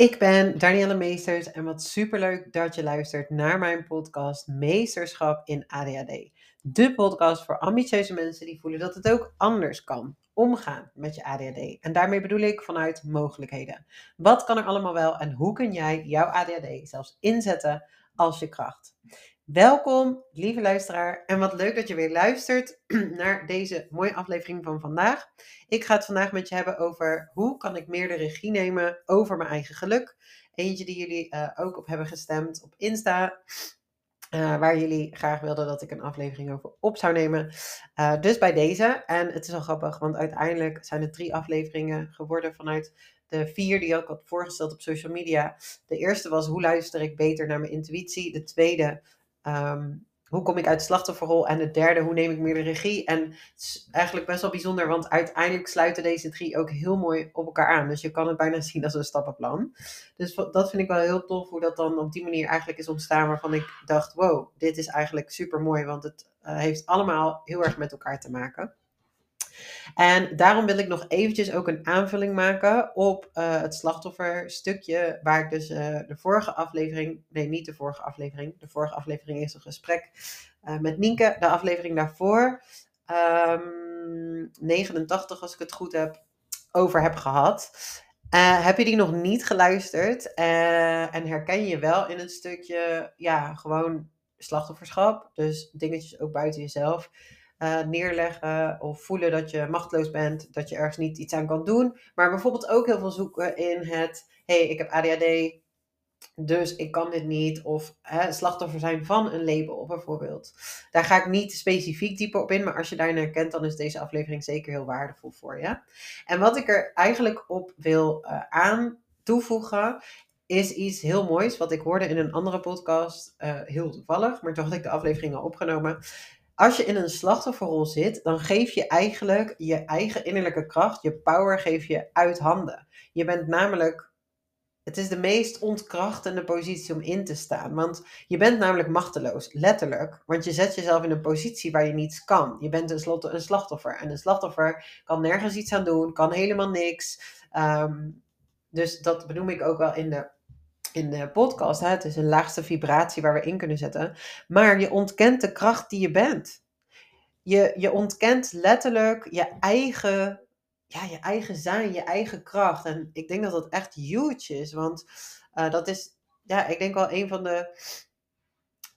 Ik ben Danielle Meesters en wat superleuk dat je luistert naar mijn podcast Meesterschap in ADHD. De podcast voor ambitieuze mensen die voelen dat het ook anders kan. Omgaan met je ADHD. En daarmee bedoel ik vanuit mogelijkheden. Wat kan er allemaal wel en hoe kun jij jouw ADHD zelfs inzetten als je kracht? Welkom, lieve luisteraar. En wat leuk dat je weer luistert naar deze mooie aflevering van vandaag. Ik ga het vandaag met je hebben over hoe kan ik meer de regie nemen over mijn eigen geluk. Eentje die jullie uh, ook op hebben gestemd op Insta. Uh, waar jullie graag wilden dat ik een aflevering over op zou nemen. Uh, dus bij deze. En het is wel grappig, want uiteindelijk zijn het drie afleveringen geworden vanuit de vier die ik had voorgesteld op social media. De eerste was hoe luister ik beter naar mijn intuïtie. De tweede Ehm, hoe kom ik uit de slachtofferrol? En het derde, hoe neem ik meer de regie? En het is eigenlijk best wel bijzonder, want uiteindelijk sluiten deze drie ook heel mooi op elkaar aan. Dus je kan het bijna zien als een stappenplan. Dus dat vind ik wel heel tof, hoe dat dan op die manier eigenlijk is ontstaan, waarvan ik dacht, wow, dit is eigenlijk super mooi, want het uh, heeft allemaal heel erg met elkaar te maken. En daarom wil ik nog eventjes ook een aanvulling maken op uh, het slachtofferstukje, waar ik dus uh, de vorige aflevering, nee niet de vorige aflevering, de vorige aflevering is een gesprek uh, met Nienke, de aflevering daarvoor, um, 89 als ik het goed heb, over heb gehad. heb je die nog niet geluisterd? En herken je wel in een stukje, ja, gewoon slachtofferschap, dus dingetjes ook buiten jezelf uh, neerleggen of voelen dat je machteloos bent, dat je ergens niet iets aan kan doen. Maar bijvoorbeeld ook heel veel zoeken in het, hey, ik heb ADHD, dus ik kan dit niet. Of slachtoffer zijn van een label bijvoorbeeld. Daar ga ik niet specifiek dieper op in, maar als je daarin herkent, dan is deze aflevering zeker heel waardevol voor je. En wat ik er eigenlijk op wil uh, aan toevoegen, is iets heel moois, wat ik hoorde in een andere podcast, uh, heel toevallig, maar toch had ik de aflevering al opgenomen als je in een slachtofferrol zit, dan geef je eigenlijk je eigen innerlijke kracht, je power, geef je uit handen. Je bent namelijk, het is de meest ontkrachtende positie om in te staan. Want je bent namelijk machteloos, letterlijk. Want je zet jezelf in een positie waar je niets kan. Je bent tenslotte een slachtoffer. En een slachtoffer kan nergens iets aan doen, kan helemaal niks. Um, dus dat benoem ik ook wel in de in de podcast. Hè? Het is een laagste vibratie waar we in kunnen zetten. Maar je ontkent de kracht die je bent. Je, je ontkent letterlijk je eigen, ja, je eigen zijn, je eigen kracht. En ik denk dat dat echt huge is. Want uh, dat is, ja, ik denk wel een van de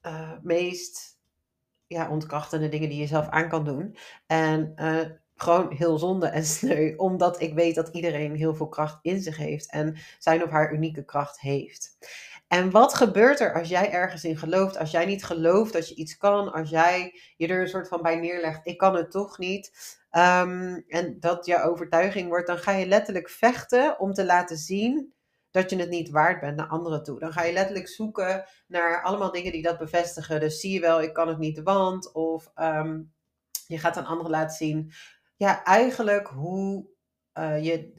uh, meest ja, ontkrachtende dingen die je zelf aan kan doen. En uh, gewoon heel zonde en sneu, omdat ik weet dat iedereen heel veel kracht in zich heeft en zijn of haar unieke kracht heeft. En wat gebeurt er als jij ergens in gelooft, als jij niet gelooft dat je iets kan, als jij je er een soort van bij neerlegt, ik kan het toch niet, um, en dat je overtuiging wordt, dan ga je letterlijk vechten om te laten zien dat je het niet waard bent naar anderen toe. Dan ga je letterlijk zoeken naar allemaal dingen die dat bevestigen. Dus zie je wel, ik kan het niet, want, of um, je gaat aan anderen laten zien ja, eigenlijk hoe uh, je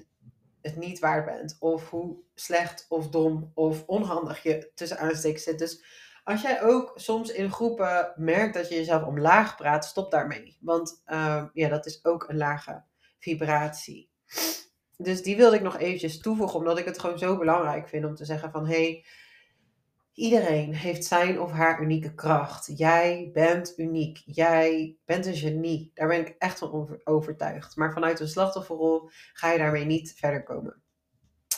het niet waard bent. Of hoe slecht of dom of onhandig je tussen aanstekens zit. Dus als jij ook soms in groepen merkt dat je jezelf omlaag praat, stop daarmee. Want uh, ja, dat is ook een lage vibratie. Dus die wilde ik nog eventjes toevoegen, omdat ik het gewoon zo belangrijk vind om te zeggen van hé, hey, Iedereen heeft zijn of haar unieke kracht. Jij bent uniek. Jij bent een genie. Daar ben ik echt van overtuigd. Maar vanuit een slachtofferrol ga je daarmee niet verder komen.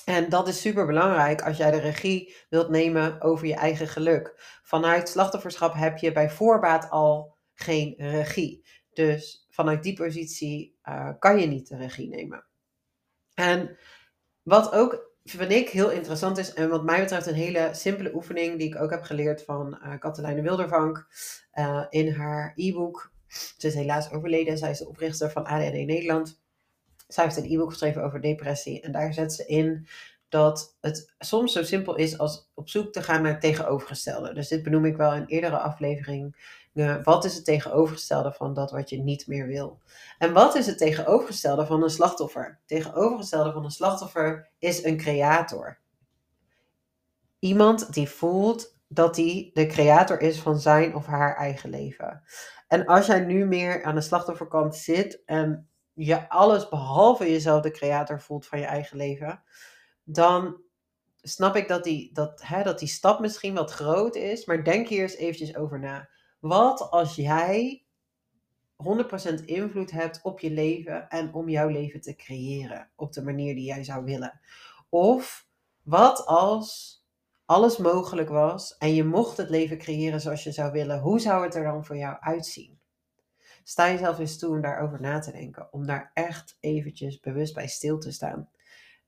En dat is super belangrijk als jij de regie wilt nemen over je eigen geluk. Vanuit slachtofferschap heb je bij voorbaat al geen regie. Dus vanuit die positie uh, kan je niet de regie nemen. En wat ook vind ik heel interessant is en wat mij betreft een hele simpele oefening die ik ook heb geleerd van uh, Katelijne Wildervank uh, in haar e-book. Ze is helaas overleden, zij is de oprichter van ADHD Nederland. Zij heeft een e-book geschreven over depressie en daar zet ze in dat het soms zo simpel is als op zoek te gaan naar tegenovergestelde. Dus dit benoem ik wel in eerdere aflevering wat is het tegenovergestelde van dat wat je niet meer wil? En wat is het tegenovergestelde van een slachtoffer? Tegenovergestelde van een slachtoffer is een creator. Iemand die voelt dat hij de creator is van zijn of haar eigen leven. En als jij nu meer aan de slachtofferkant zit en je alles behalve jezelf de creator voelt van je eigen leven, dan snap ik dat die, dat, hè, dat die stap misschien wat groot is. Maar denk hier eens eventjes over na. Wat als jij 100% invloed hebt op je leven en om jouw leven te creëren op de manier die jij zou willen? Of wat als alles mogelijk was en je mocht het leven creëren zoals je zou willen? Hoe zou het er dan voor jou uitzien? Sta jezelf eens toe om daarover na te denken, om daar echt eventjes bewust bij stil te staan.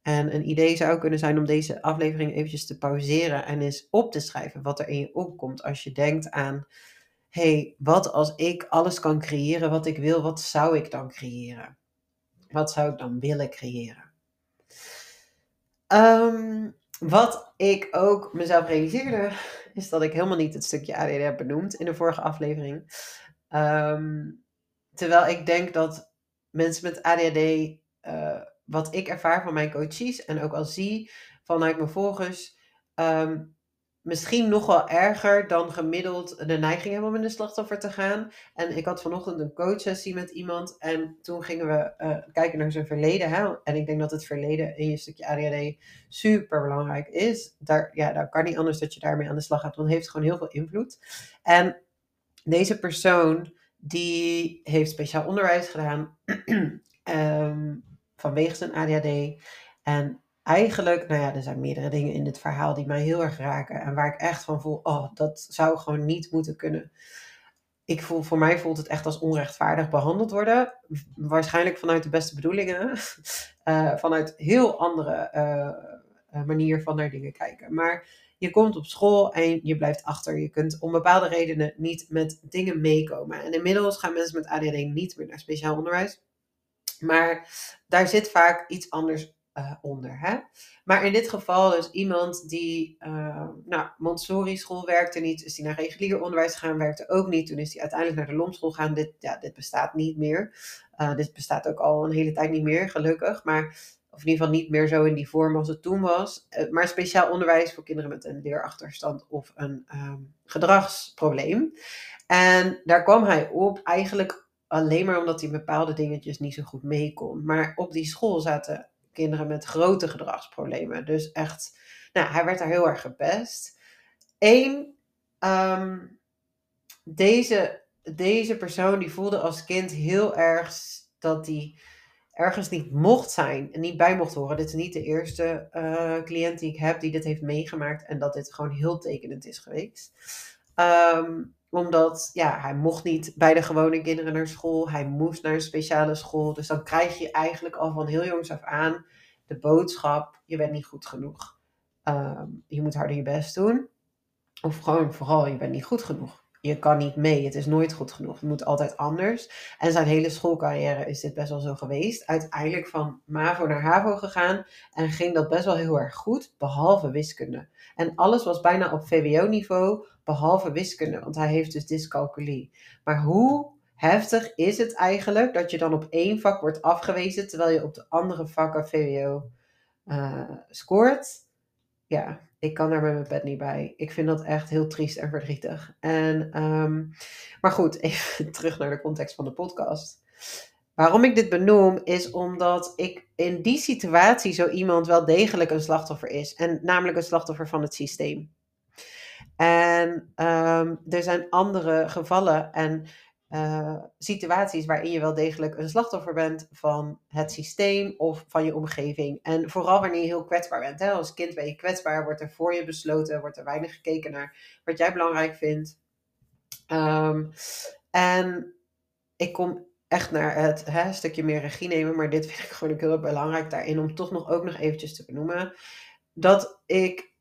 En een idee zou kunnen zijn om deze aflevering eventjes te pauzeren en eens op te schrijven wat er in je opkomt als je denkt aan, hey, wat als ik alles kan creëren wat ik wil, wat zou ik dan creëren? Wat zou ik dan willen creëren? Um, wat ik ook mezelf realiseerde, is dat ik helemaal niet het stukje ADD heb benoemd in de vorige aflevering. Ehm, terwijl ik denk dat mensen met ADHD, uh, wat ik ervaar van mijn coaches en ook al zie vanuit mijn volgers, um, misschien nog wel erger dan gemiddeld de neiging hebben om in de slachtoffer te gaan. En ik had vanochtend een coachsessie met iemand en toen gingen we uh, kijken naar zijn verleden. Hè? En ik denk dat het verleden in je stukje ADHD super belangrijk is. Daar, ja, daar kan niet anders dat je daarmee aan de slag gaat, want het heeft gewoon heel veel invloed. En deze persoon die heeft speciaal onderwijs gedaan um, vanwege zijn ADHD. En eigenlijk, nou ja, er zijn meerdere dingen in dit verhaal die mij heel erg raken. En waar ik echt van voel, oh, dat zou gewoon niet moeten kunnen. Ik voel, voor mij voelt het echt als onrechtvaardig behandeld worden. Waarschijnlijk vanuit de beste bedoelingen. Uh, vanuit heel andere uh, manier van naar dingen kijken. Maar je komt op school en je blijft achter. Je kunt om bepaalde redenen niet met dingen meekomen. En inmiddels gaan mensen met ADHD niet meer naar speciaal onderwijs. Maar daar zit vaak iets anders uh, onder. Hè? Maar in dit geval dus iemand die, uh, nou, Montessori school werkte niet, is die naar regulier onderwijs gegaan, werkte ook niet. Toen is hij uiteindelijk naar de Lomschool gegaan. Dit, ja, dit bestaat niet meer. Uh, dit bestaat ook al een hele tijd niet meer, gelukkig. Maar, of in ieder geval niet meer zo in die vorm als het toen was. maar speciaal onderwijs voor kinderen met een leerachterstand of een um, gedragsprobleem. En daar kwam hij op eigenlijk alleen maar omdat hij bepaalde dingetjes niet zo goed mee kon. Maar op die school zaten kinderen met grote gedragsproblemen. Dus echt, nou, hij werd daar heel erg gepest. Eén, ehm, deze, deze persoon die voelde als kind heel erg dat hij ergens niet mocht zijn en niet bij mocht horen. Dit is niet de eerste uh, cliënt die ik heb die dit heeft meegemaakt en dat dit gewoon heel tekenend is geweest. Ehm, omdat ja, hij mocht niet bij de gewone kinderen naar school. Hij moest naar een speciale school. Dus dan krijg je eigenlijk al van heel jongs af aan de boodschap: je bent niet goed genoeg. Ehm, je moet harder je best doen. Of gewoon vooral, je bent niet goed genoeg. Je kan niet mee, het is nooit goed genoeg. Het moet altijd anders. En zijn hele schoolcarrière is dit best wel zo geweest. Uiteindelijk van MAVO naar HAVO gegaan en ging dat best wel heel erg goed, behalve wiskunde. En alles was bijna op VWO-niveau, behalve wiskunde, want hij heeft dus dyscalculie. Maar hoe heftig is het eigenlijk dat je dan op één vak wordt afgewezen, terwijl je op de andere vakken VWO uh, scoort? Ja, ik kan daar met mijn pet niet bij. Ik vind dat echt heel triest en verdrietig. En, um, maar goed, even terug naar de context van de podcast. Waarom ik dit benoem is omdat ik in die situatie zo iemand wel degelijk een slachtoffer is. En namelijk een slachtoffer van het systeem. En um, er zijn andere gevallen en uh, situaties waarin je wel degelijk een slachtoffer bent van het systeem of van je omgeving. En vooral wanneer je heel kwetsbaar bent. Hè? Als kind ben je kwetsbaar, wordt er voor je besloten, wordt er weinig gekeken naar wat jij belangrijk vindt. Um, en ik kom echt naar het stukje meer regie nemen, maar dit vind ik gewoon ook heel belangrijk daarin om toch nog ook nog eventjes te benoemen. Dat ik,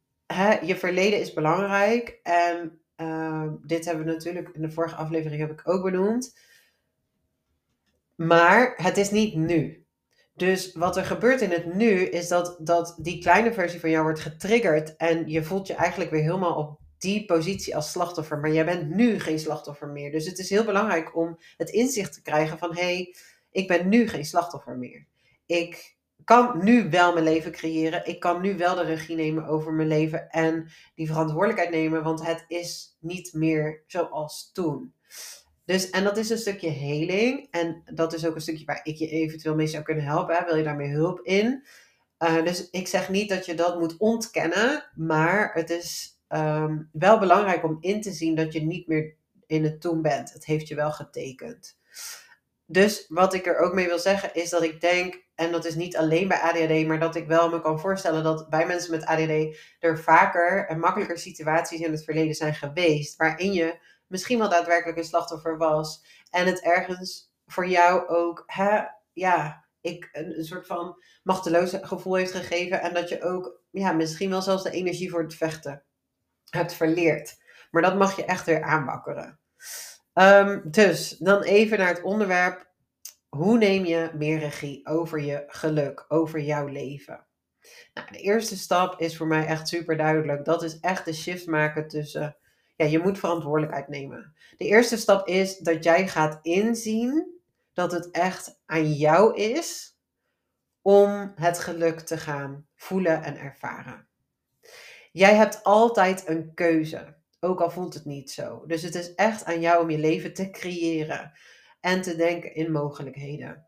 je verleden is belangrijk en uh, dit hebben we natuurlijk in de vorige aflevering heb ik ook benoemd. Maar het is niet nu. Dus wat er gebeurt in het nu is dat, dat die kleine versie van jou wordt getriggerd en je voelt je eigenlijk weer helemaal op die positie als slachtoffer, maar jij bent nu geen slachtoffer meer. Dus het is heel belangrijk om het inzicht te krijgen van hé, hey, ik ben nu geen slachtoffer meer. Ik kan nu wel mijn leven creëren. Ik kan nu wel de regie nemen over mijn leven en die verantwoordelijkheid nemen, want het is niet meer zoals toen. Dus, en dat is een stukje heling. En dat is ook een stukje waar ik je eventueel mee zou kunnen helpen. Wil je daarmee hulp in? Uh, dus ik zeg niet dat je dat moet ontkennen, maar het is ehm, wel belangrijk om in te zien dat je niet meer in het toen bent. Het heeft je wel getekend. Dus wat ik er ook mee wil zeggen is dat ik denk, en dat is niet alleen bij ADHD, maar dat ik wel me kan voorstellen dat bij mensen met ADHD er vaker en makkelijker situaties in het verleden zijn geweest waarin je misschien wel daadwerkelijk een slachtoffer was en het ergens voor jou ook, hè, ja, ik een, een soort van machteloos gevoel heeft gegeven en dat je ook, ja, misschien wel zelfs de energie voor het vechten hebt verleerd. Maar dat mag je echt weer aanbakkeren. Um, dus dan even naar het onderwerp. Hoe neem je meer regie over je geluk, over jouw leven? Nou, de eerste stap is voor mij echt super duidelijk. Dat is echt de shift maken tussen. Ja, je moet verantwoordelijkheid nemen. De eerste stap is dat jij gaat inzien dat het echt aan jou is om het geluk te gaan voelen en ervaren. Jij hebt altijd een keuze. Ook al voelt het niet zo. Dus het is echt aan jou om je leven te creëren en te denken in mogelijkheden.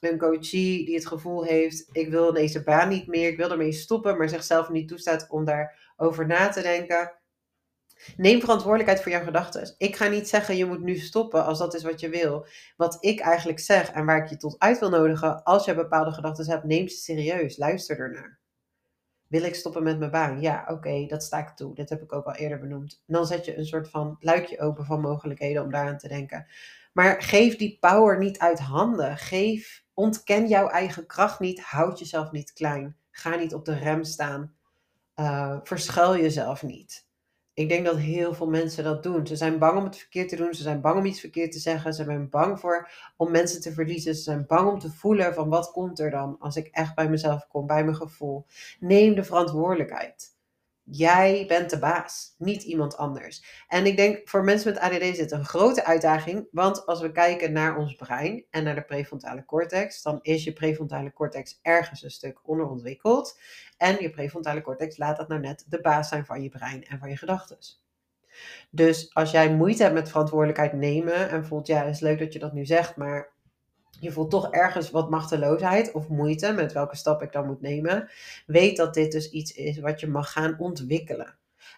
Een coachie die het gevoel heeft: ik wil deze baan niet meer, ik wil ermee stoppen, maar zichzelf niet toestaat om daarover na te denken. Neem verantwoordelijkheid voor jouw gedachten. Ik ga niet zeggen je moet nu stoppen als dat is wat je wil. Wat ik eigenlijk zeg en waar ik je tot uit wil nodigen, als je bepaalde gedachten hebt, neem ze serieus. Luister ernaar. Wil ik stoppen met mijn baan? Ja, oké, dat sta ik toe. Dit heb ik ook al eerder benoemd. dan zet je een soort van luikje open van mogelijkheden om daaraan te denken. Maar geef die power niet uit handen. Geef, ontken jouw eigen kracht niet. Houd jezelf niet klein. Ga niet op de rem staan. Uh, verschuil jezelf niet. Ik denk dat heel veel mensen dat doen. Ze zijn bang om het verkeerd te doen. Ze zijn bang om iets verkeerd te zeggen. Ze zijn bang voor om mensen te verliezen. Ze zijn bang om te voelen van wat komt er dan als ik echt bij mezelf kom, bij mijn gevoel. Neem de verantwoordelijkheid. Jij bent de baas, niet iemand anders. En ik denk voor mensen met ADD is dit een grote uitdaging, want als we kijken naar ons brein en naar de prefrontale cortex, dan is je prefrontale cortex ergens een stuk onderontwikkeld. En je prefrontale cortex laat dat nou net de baas zijn van je brein en van je gedachten. Dus als jij moeite hebt met verantwoordelijkheid nemen en voelt, ja, is leuk dat je dat nu zegt, maar je voelt toch ergens wat machteloosheid of moeite met welke stap ik dan moet nemen, weet dat dit dus iets is wat je mag gaan ontwikkelen.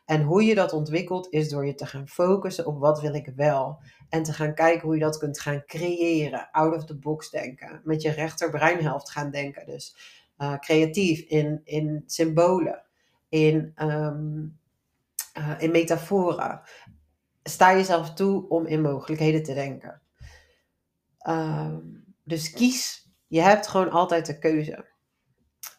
En hoe je dat ontwikkelt is door je te gaan focussen op wat wil ik wel. En te gaan kijken hoe je dat kunt gaan creëren. Out of the box denken. Met je rechterbreinhelft gaan denken. Dus uh, creatief in, in symbolen. In, um, uh, in metaforen. Sta jezelf toe om in mogelijkheden te denken. Um, dus kies. Je hebt gewoon altijd de keuze.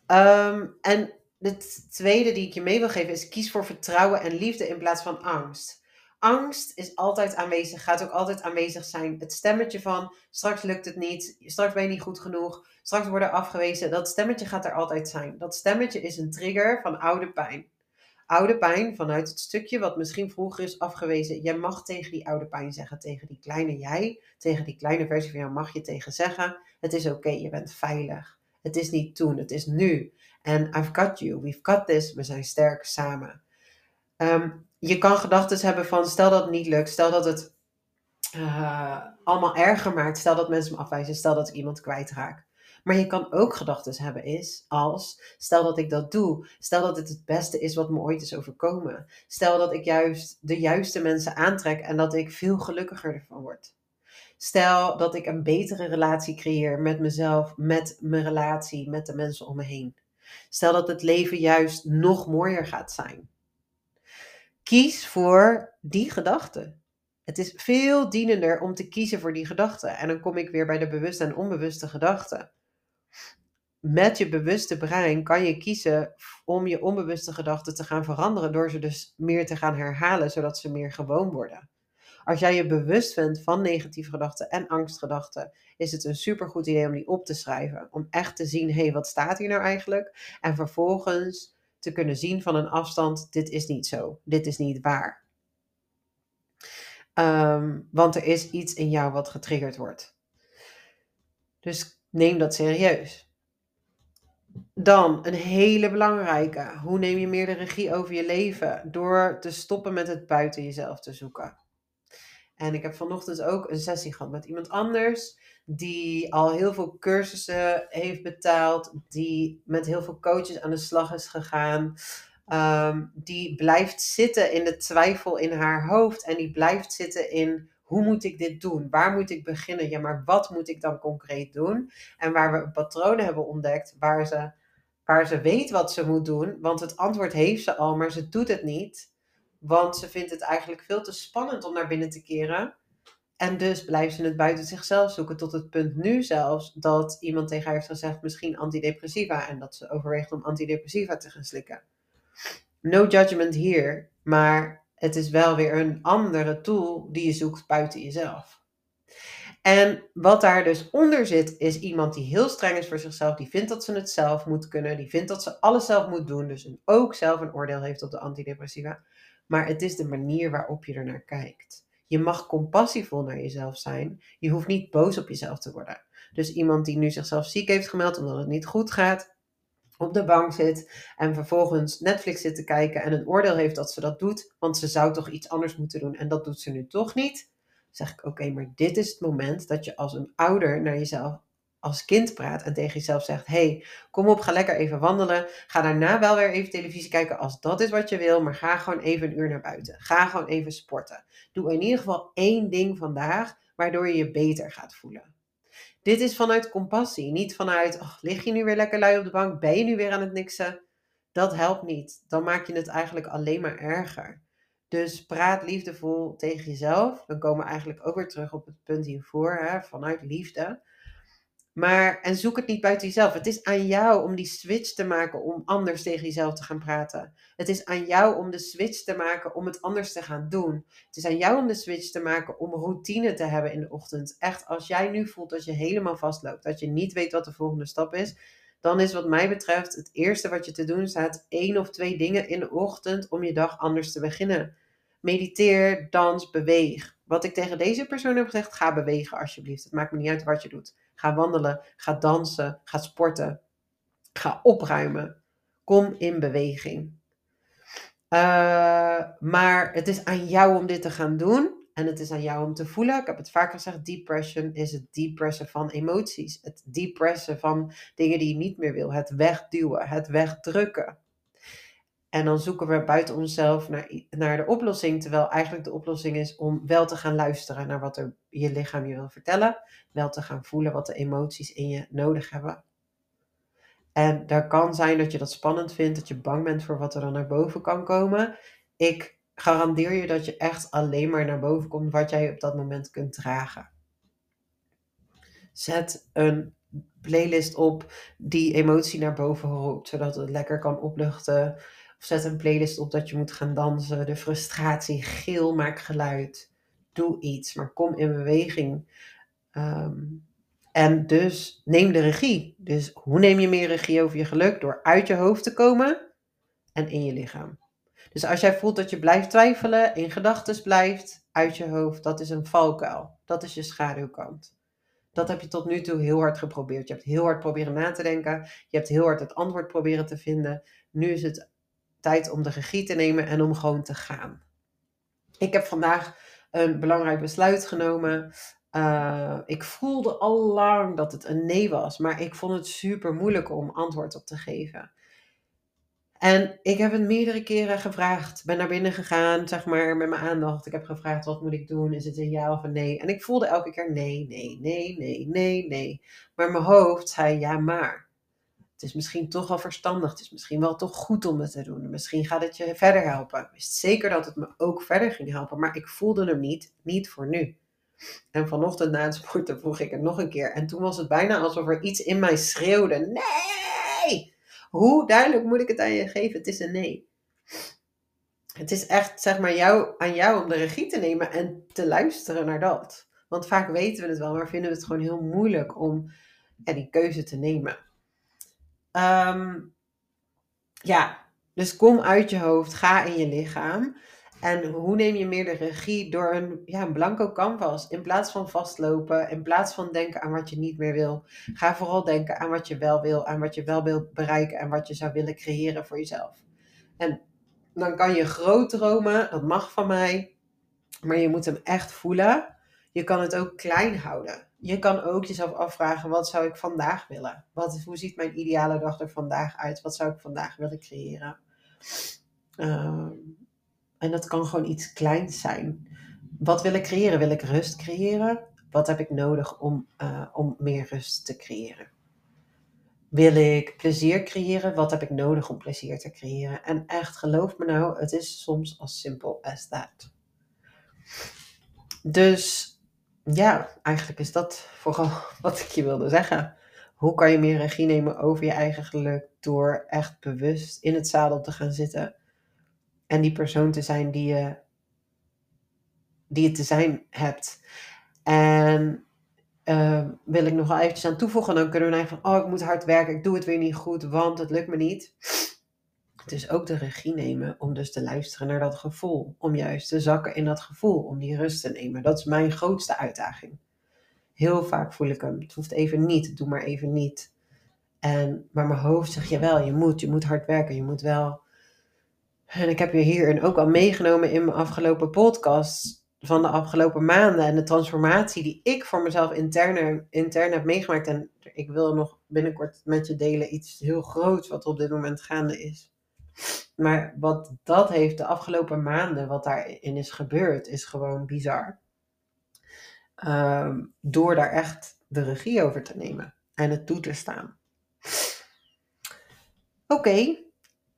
Um, en de tweede die ik je mee wil geven is kies voor vertrouwen en liefde in plaats van angst. Angst is altijd aanwezig, gaat ook altijd aanwezig zijn. Het stemmetje van straks lukt het niet, straks ben je niet goed genoeg, straks worden afgewezen, dat stemmetje gaat er altijd zijn. Dat stemmetje is een trigger van oude pijn. Oude pijn vanuit het stukje wat misschien vroeger is afgewezen. Jij mag tegen die oude pijn zeggen, tegen die kleine jij, tegen die kleine versie van jou mag je tegen zeggen: Het is oké, je bent veilig. Het is niet toen, het is nu. En I've got you, we've got this, we zijn sterk samen. Ehm, je kan gedachten hebben van: stel dat het niet lukt, stel dat het uh, allemaal erger maakt, stel dat mensen me afwijzen, stel dat ik iemand kwijtraak. Maar je kan ook gedachten hebben is als, stel dat ik dat doe, stel dat het het beste is wat me ooit is overkomen. Stel dat ik juist de juiste mensen aantrek en dat ik veel gelukkiger ervan word. Stel dat ik een betere relatie creëer met mezelf, met mijn relatie, met de mensen om me heen. Stel dat het leven juist nog mooier gaat zijn. Kies voor die gedachten. Het is veel dienender om te kiezen voor die gedachten. En dan kom ik weer bij de bewuste en onbewuste gedachten met je bewuste brein kan je kiezen om je onbewuste gedachten te gaan veranderen door ze dus meer te gaan herhalen, zodat ze meer gewoon worden. Als jij je bewust bent van negatieve gedachten en angstgedachten, is het een supergoed idee om die op te schrijven. Om echt te zien, hé, hey, wat staat hier nou eigenlijk? En vervolgens te kunnen zien van een afstand, dit is niet zo, dit is niet waar. Ehm, want er is iets in jou wat getriggerd wordt. Dus neem dat serieus. Dan een hele belangrijke. Hoe neem je meer de regie over je leven? Door te stoppen met het buiten jezelf te zoeken. En ik heb vanochtend ook een sessie gehad met iemand anders. Die al heel veel cursussen heeft betaald. Die met heel veel coaches aan de slag is gegaan. Ehm, die blijft zitten in de twijfel in haar hoofd. En die blijft zitten in hoe moet ik dit doen? Waar moet ik beginnen? Ja, maar wat moet ik dan concreet doen? En waar we patronen hebben ontdekt waar ze, waar ze weet wat ze moet doen. Want het antwoord heeft ze al, maar ze doet het niet. Want ze vindt het eigenlijk veel te spannend om naar binnen te keren. En dus blijft ze het buiten zichzelf zoeken tot het punt nu zelfs dat iemand tegen haar heeft gezegd misschien antidepressiva en dat ze overweegt om antidepressiva te gaan slikken. No judgment hier, maar het is wel weer een andere tool die je zoekt buiten jezelf. En wat daar dus onder zit, is iemand die heel streng is voor zichzelf, die vindt dat ze het zelf moet kunnen, die vindt dat ze alles zelf moet doen, dus ook zelf een oordeel heeft op de antidepressiva. Maar het is de manier waarop je er naar kijkt. Je mag compassievol naar jezelf zijn. Je hoeft niet boos op jezelf te worden. Dus iemand die nu zichzelf ziek heeft gemeld omdat het niet goed gaat, op de bank zit en vervolgens Netflix zit te kijken en een oordeel heeft dat ze dat doet, want ze zou toch iets anders moeten doen en dat doet ze nu toch niet, zeg ik oké, maar dit is het moment dat je als een ouder naar jezelf als kind praat en tegen jezelf zegt: hey, kom op, ga lekker even wandelen. Ga daarna wel weer even televisie kijken als dat is wat je wil, maar ga gewoon even een uur naar buiten. Ga gewoon even sporten. Doe in ieder geval één ding vandaag waardoor je je beter gaat voelen. Dit is vanuit compassie, niet vanuit, oh, lig je nu weer lekker lui op de bank, ben je nu weer aan het niksen? Dat helpt niet. Dan maak je het eigenlijk alleen maar erger. Dus praat liefdevol tegen jezelf. Dan komen we eigenlijk ook weer terug op het punt hiervoor, hè, vanuit liefde. Maar, en zoek het niet buiten jezelf. Het is aan jou om die switch te maken om anders tegen jezelf te gaan praten. Het is aan jou om de switch te maken om het anders te gaan doen. Het is aan jou om de switch te maken om routine te hebben in de ochtend. Echt, als jij nu voelt dat je helemaal vastloopt, dat je niet weet wat de volgende stap is, dan is wat mij betreft het eerste wat je te doen staat één of twee dingen in de ochtend om je dag anders te beginnen. Mediteer, dans, beweeg. Wat ik tegen deze persoon heb gezegd, ga bewegen alsjeblieft. Het maakt me niet uit wat je doet. Ga wandelen, ga dansen, ga sporten, ga opruimen. Kom in beweging. Uh, maar het is aan jou om dit te gaan doen. En het is aan jou om te voelen. Ik heb het vaker gezegd, depression is het depressen van emoties. Het depressen van dingen die je niet meer wil. Het wegduwen, het wegdrukken. En dan zoeken we buiten onszelf naar, naar de oplossing. Terwijl eigenlijk de oplossing is om wel te gaan luisteren naar wat er je lichaam je wil vertellen. Wel te gaan voelen wat de emoties in je nodig hebben. En daar kan zijn dat je dat spannend vindt, dat je bang bent voor wat er dan naar boven kan komen. Ik garandeer je dat je echt alleen maar naar boven komt wat jij op dat moment kunt dragen. Zet een playlist op die emotie naar boven roept, zodat het lekker kan opluchten. Of zet een playlist op dat je moet gaan dansen. De frustratie, geel, maak geluid. Doe iets, maar kom in beweging. Ehm, en dus neem de regie. Dus hoe neem je meer regie over je geluk? Door uit je hoofd te komen en in je lichaam. Dus als jij voelt dat je blijft twijfelen, in gedachten blijft, uit je hoofd, dat is een valkuil. Dat is je schaduwkant. Dat heb je tot nu toe heel hard geprobeerd. Je hebt heel hard proberen na te denken. Je hebt heel hard het antwoord proberen te vinden. Nu is het tijd om de regie te nemen en om gewoon te gaan. Ik heb vandaag een belangrijk besluit genomen. Uh, ik voelde al lang dat het een nee was, maar ik vond het super moeilijk om antwoord op te geven. En ik heb het meerdere keren gevraagd. Ben naar binnen gegaan, zeg maar, met mijn aandacht. Ik heb gevraagd, wat moet ik doen? Is het een ja of een nee? En ik voelde elke keer nee, nee, nee, nee, nee, nee. Maar mijn hoofd zei ja, maar het is misschien toch wel verstandig. Het is misschien wel toch goed om het te doen. Misschien gaat het je verder helpen. Ik wist zeker dat het me ook verder ging helpen. Maar ik voelde hem niet. Niet voor nu. En vanochtend na het sporten vroeg ik het nog een keer. En toen was het bijna alsof er iets in mij schreeuwde. Nee! Hoe duidelijk moet ik het aan je geven? Het is een nee. Het is echt zeg maar jou, aan jou om de regie te nemen en te luisteren naar dat. Want vaak weten we het wel, maar vinden we het gewoon heel moeilijk om die keuze te nemen. Um, ja, dus kom uit je hoofd, ga in je lichaam. En hoe neem je meer de regie door een, ja, een blanco canvas? In plaats van vastlopen, in plaats van denken aan wat je niet meer wil. Ga vooral denken aan wat je wel wil, aan wat je wel wilt bereiken en wat je zou willen creëren voor jezelf. En dan kan je groot dromen, dat mag van mij. Maar je moet hem echt voelen. Je kan het ook klein houden. Je kan ook jezelf afvragen: wat zou ik vandaag willen? Wat, hoe ziet mijn ideale dag er vandaag uit? Wat zou ik vandaag willen creëren? Ehm, en dat kan gewoon iets kleins zijn. Wat wil ik creëren? Wil ik rust creëren? Wat heb ik nodig om, uh, om meer rust te creëren? Wil ik plezier creëren? Wat heb ik nodig om plezier te creëren? En echt, geloof me nou, het is soms as simpel as that. Dus ja, eigenlijk is dat vooral wat ik je wilde zeggen. Hoe kan je meer regie nemen over je eigen geluk door echt bewust in het zadel te gaan zitten en die persoon te zijn die je, die te zijn hebt. En uh, wil ik nog wel eventjes aan toevoegen, dan kunnen we denken van, oh ik moet hard werken, ik doe het weer niet goed, want het lukt me niet. Dus ook de regie nemen om dus te luisteren naar dat gevoel. Om juist te zakken in dat gevoel, om die rust te nemen. Dat is mijn grootste uitdaging. Heel vaak voel ik hem. Het hoeft even niet, doe maar even niet. En, maar mijn hoofd zegt, jawel, je moet, je moet hard werken, je moet wel. En ik heb je hierin ook al meegenomen in mijn afgelopen podcast van de afgelopen maanden en de transformatie die ik voor mezelf intern, intern heb meegemaakt. En ik wil nog binnenkort met je delen iets heel groots wat op dit moment gaande is. Maar wat dat heeft de afgelopen maanden, wat daarin is gebeurd, is gewoon bizar. Ehm, door daar echt de regie over te nemen en het toe te staan. Oké,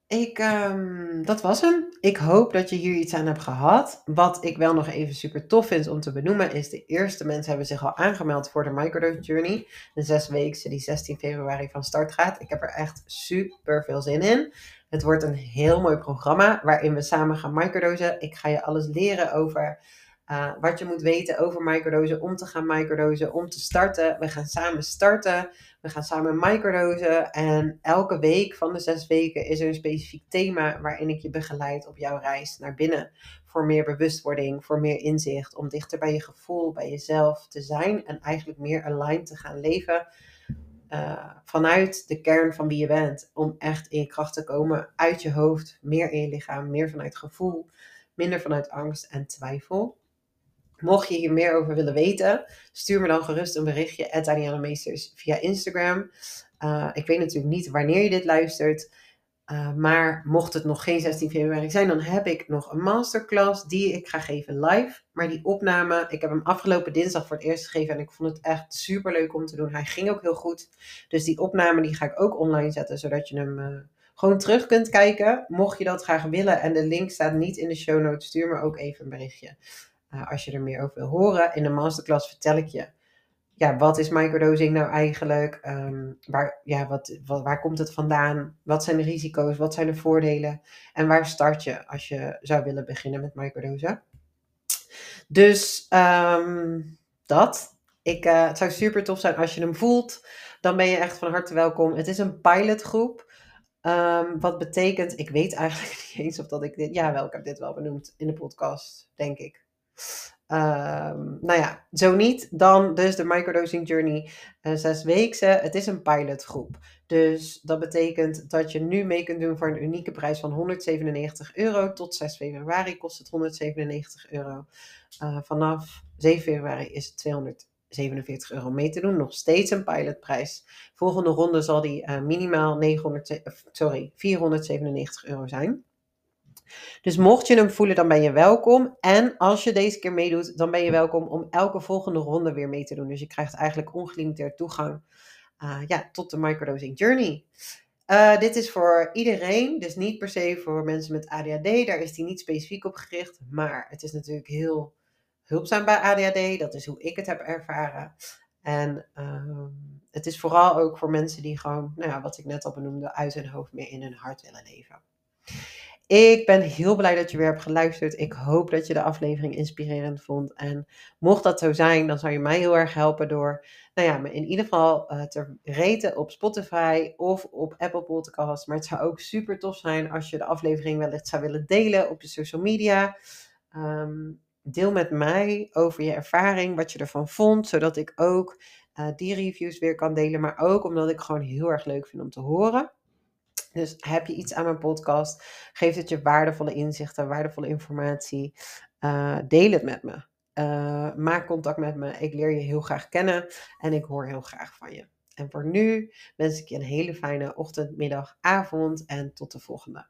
ik, um, dat was hem. Ik hoop dat je hier iets aan hebt gehad. Wat ik wel nog even super tof vind om te benoemen, is de eerste mensen hebben zich al aangemeld voor de Microdose Journey. De zes weken die 16 februari van start gaat. Ik heb er echt super veel zin in. Het wordt een heel mooi programma waarin we samen gaan microdosen. Ik ga je alles leren over uh, wat je moet weten over microdosen, om te gaan microdosen, om te starten. We gaan samen starten. We gaan samen microdosen. En elke week van de zes weken is er een specifiek thema waarin ik je begeleid op jouw reis naar binnen. Voor meer bewustwording, voor meer inzicht, om dichter bij je gevoel, bij jezelf te zijn en eigenlijk meer aligned te gaan leven uh, vanuit de kern van wie je bent. Om echt in je kracht te komen uit je hoofd, meer in je lichaam, meer vanuit gevoel, minder vanuit angst en twijfel. Mocht je hier meer over willen weten, stuur me dan gerust een berichtje at via Instagram. Uh, ik weet natuurlijk niet wanneer je dit luistert. Uh, maar mocht het nog geen 16 februari zijn, dan heb ik nog een masterclass die ik ga geven live. Maar die opname, ik heb hem afgelopen dinsdag voor het eerst gegeven en ik vond het echt super leuk om te doen. Hij ging ook heel goed. Dus die opname die ga ik ook online zetten, zodat je hem uh, gewoon terug kunt kijken. Mocht je dat graag willen en de link staat niet in de show notes, stuur me ook even een berichtje. Uh, als je er meer over wil horen. In de masterclass vertel ik je ja, wat is microdosing nou eigenlijk? Um, waar, ja, wat, wat, waar komt het vandaan? Wat zijn de risico's? Wat zijn de voordelen? En waar start je als je zou willen beginnen met microdosen? Dus um, dat. Ik, uh, het zou super tof zijn als je hem voelt. Dan ben je echt van harte welkom. Het is een pilotgroep. Um, wat betekent, ik weet eigenlijk niet eens of dat ik dit, ja wel, ik heb dit wel benoemd in de podcast, denk ik. Um, nou ja, zo niet, dan dus de microdosing journey uh, zes weken. Het is een pilotgroep. Dus dat betekent dat je nu mee kunt doen voor een unieke prijs van 197 euro. Tot 6 februari kost het 197 euro. Uh, vanaf 7 februari is het 247 euro mee te doen. Nog steeds een pilotprijs. Volgende ronde zal die uh, minimaal 900, sorry, 497 euro zijn. Dus mocht je hem voelen, dan ben je welkom. En als je deze keer meedoet, dan ben je welkom om elke volgende ronde weer mee te doen. Dus je krijgt eigenlijk ongelimiteerd toegang uh, ja, tot de microdosing journey. Uh, dit is voor iedereen, dus niet per se voor mensen met ADHD. Daar is die niet specifiek op gericht. Maar het is natuurlijk heel hulpzaam bij ADHD. Dat is hoe ik het heb ervaren. En uh, het is vooral ook voor mensen die gewoon, nou ja, wat ik net al benoemde, uit hun hoofd meer in hun hart willen leven. Ik ben heel blij dat je weer hebt geluisterd. Ik hoop dat je de aflevering inspirerend vond. En mocht dat zo zijn, dan zou je mij heel erg helpen door, nou ja, me in ieder geval uh, te reten op Spotify of op Apple Podcasts. Maar het zou ook super tof zijn als je de aflevering wellicht zou willen delen op je social media. Um, deel met mij over je ervaring, wat je ervan vond, zodat ik ook uh, die reviews weer kan delen. Maar ook omdat ik gewoon heel erg leuk vind om te horen. Dus heb je iets aan mijn podcast? Geeft het je waardevolle inzichten, waardevolle informatie? Uh, deel het met me. Uh, maak contact met me. Ik leer je heel graag kennen en ik hoor heel graag van je. En voor nu wens ik je een hele fijne ochtend, middag, avond en tot de volgende.